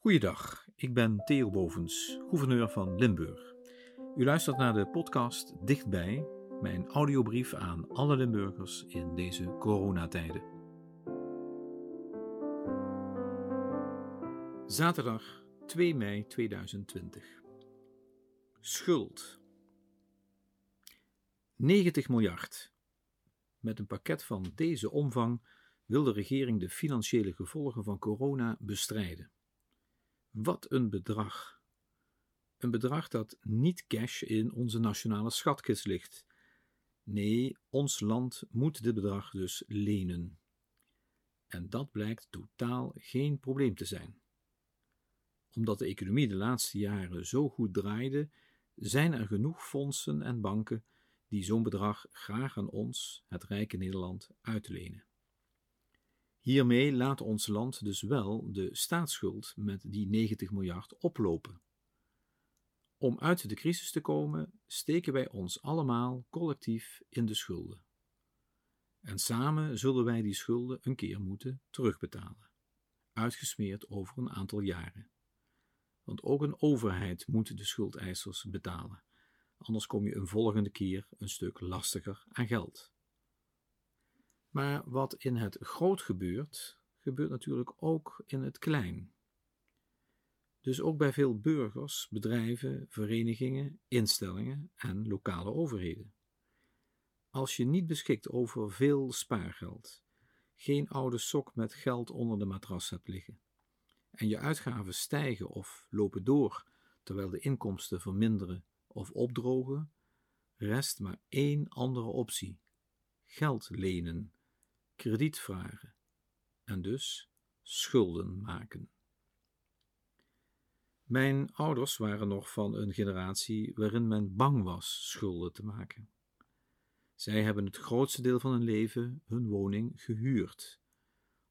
Goeiedag, ik ben Theo Bovens, gouverneur van Limburg. U luistert naar de podcast Dichtbij, mijn audiobrief aan alle Limburgers in deze coronatijden. Zaterdag 2 mei 2020. Schuld. 90 miljard. Met een pakket van deze omvang wil de regering de financiële gevolgen van corona bestrijden. Wat een bedrag! Een bedrag dat niet cash in onze nationale schatkist ligt. Nee, ons land moet dit bedrag dus lenen. En dat blijkt totaal geen probleem te zijn. Omdat de economie de laatste jaren zo goed draaide, zijn er genoeg fondsen en banken die zo'n bedrag graag aan ons, het rijke Nederland, uitlenen. Hiermee laat ons land dus wel de staatsschuld met die 90 miljard oplopen. Om uit de crisis te komen, steken wij ons allemaal collectief in de schulden. En samen zullen wij die schulden een keer moeten terugbetalen, uitgesmeerd over een aantal jaren. Want ook een overheid moet de schuldeisers betalen, anders kom je een volgende keer een stuk lastiger aan geld. Maar wat in het groot gebeurt, gebeurt natuurlijk ook in het klein. Dus ook bij veel burgers, bedrijven, verenigingen, instellingen en lokale overheden. Als je niet beschikt over veel spaargeld, geen oude sok met geld onder de matras hebt liggen, en je uitgaven stijgen of lopen door terwijl de inkomsten verminderen of opdrogen, rest maar één andere optie: geld lenen krediet vragen en dus schulden maken. Mijn ouders waren nog van een generatie waarin men bang was schulden te maken. Zij hebben het grootste deel van hun leven hun woning gehuurd,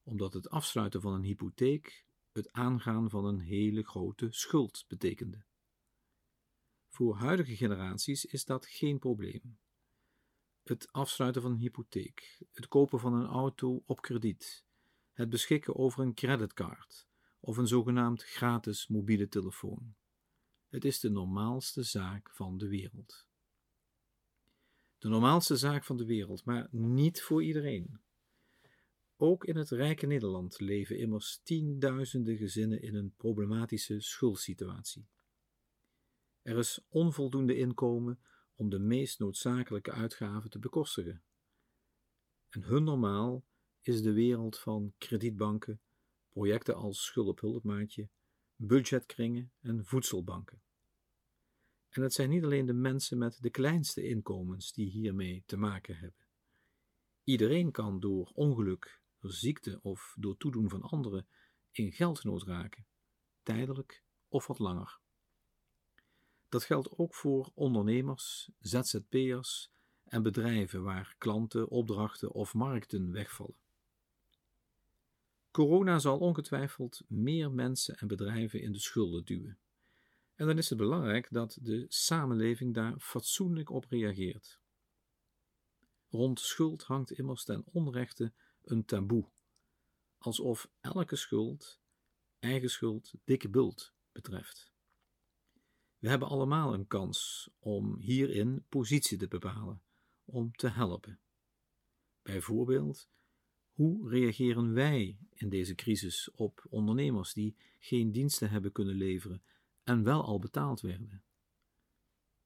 omdat het afsluiten van een hypotheek het aangaan van een hele grote schuld betekende. Voor huidige generaties is dat geen probleem het afsluiten van een hypotheek, het kopen van een auto op krediet, het beschikken over een creditcard of een zogenaamd gratis mobiele telefoon. Het is de normaalste zaak van de wereld. De normaalste zaak van de wereld, maar niet voor iedereen. Ook in het rijke Nederland leven immers tienduizenden gezinnen in een problematische schuldsituatie. Er is onvoldoende inkomen om de meest noodzakelijke uitgaven te bekostigen. En hun normaal is de wereld van kredietbanken, projecten als schuldenhulpmaatje, budgetkringen en voedselbanken. En het zijn niet alleen de mensen met de kleinste inkomens die hiermee te maken hebben. Iedereen kan door ongeluk, door ziekte of door toedoen van anderen in geldnood raken, tijdelijk of wat langer. Dat geldt ook voor ondernemers, ZZP'ers en bedrijven waar klanten, opdrachten of markten wegvallen. Corona zal ongetwijfeld meer mensen en bedrijven in de schulden duwen. En dan is het belangrijk dat de samenleving daar fatsoenlijk op reageert. Rond schuld hangt immers ten onrechte een taboe, alsof elke schuld, eigen schuld, dikke bult betreft. We hebben allemaal een kans om hierin positie te bepalen, om te helpen. Bijvoorbeeld, hoe reageren wij in deze crisis op ondernemers die geen diensten hebben kunnen leveren en wel al betaald werden?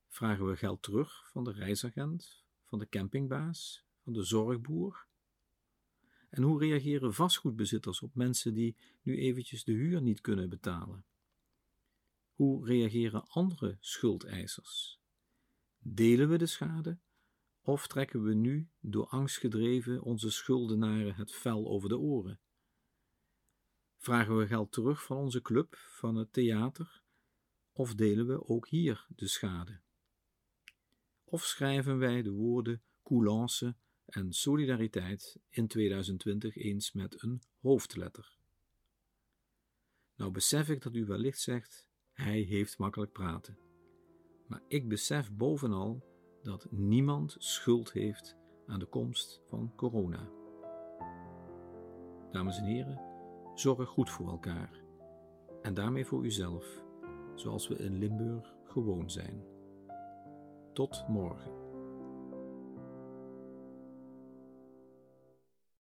Vragen we geld terug van de reisagent, van de campingbaas, van de zorgboer? En hoe reageren vastgoedbezitters op mensen die nu eventjes de huur niet kunnen betalen? Hoe reageren andere schuldeisers? Delen we de schade of trekken we nu, door angst gedreven, onze schuldenaren het vel over de oren? Vragen we geld terug van onze club, van het theater, of delen we ook hier de schade? Of schrijven wij de woorden coulance en solidariteit in 2020 eens met een hoofdletter? Nou besef ik dat u wellicht zegt: hij heeft makkelijk praten. Maar ik besef bovenal dat niemand schuld heeft aan de komst van corona. Dames en heren, zorg goed voor elkaar. en daarmee voor uzelf, zoals we in Limburg gewoon zijn. Tot morgen.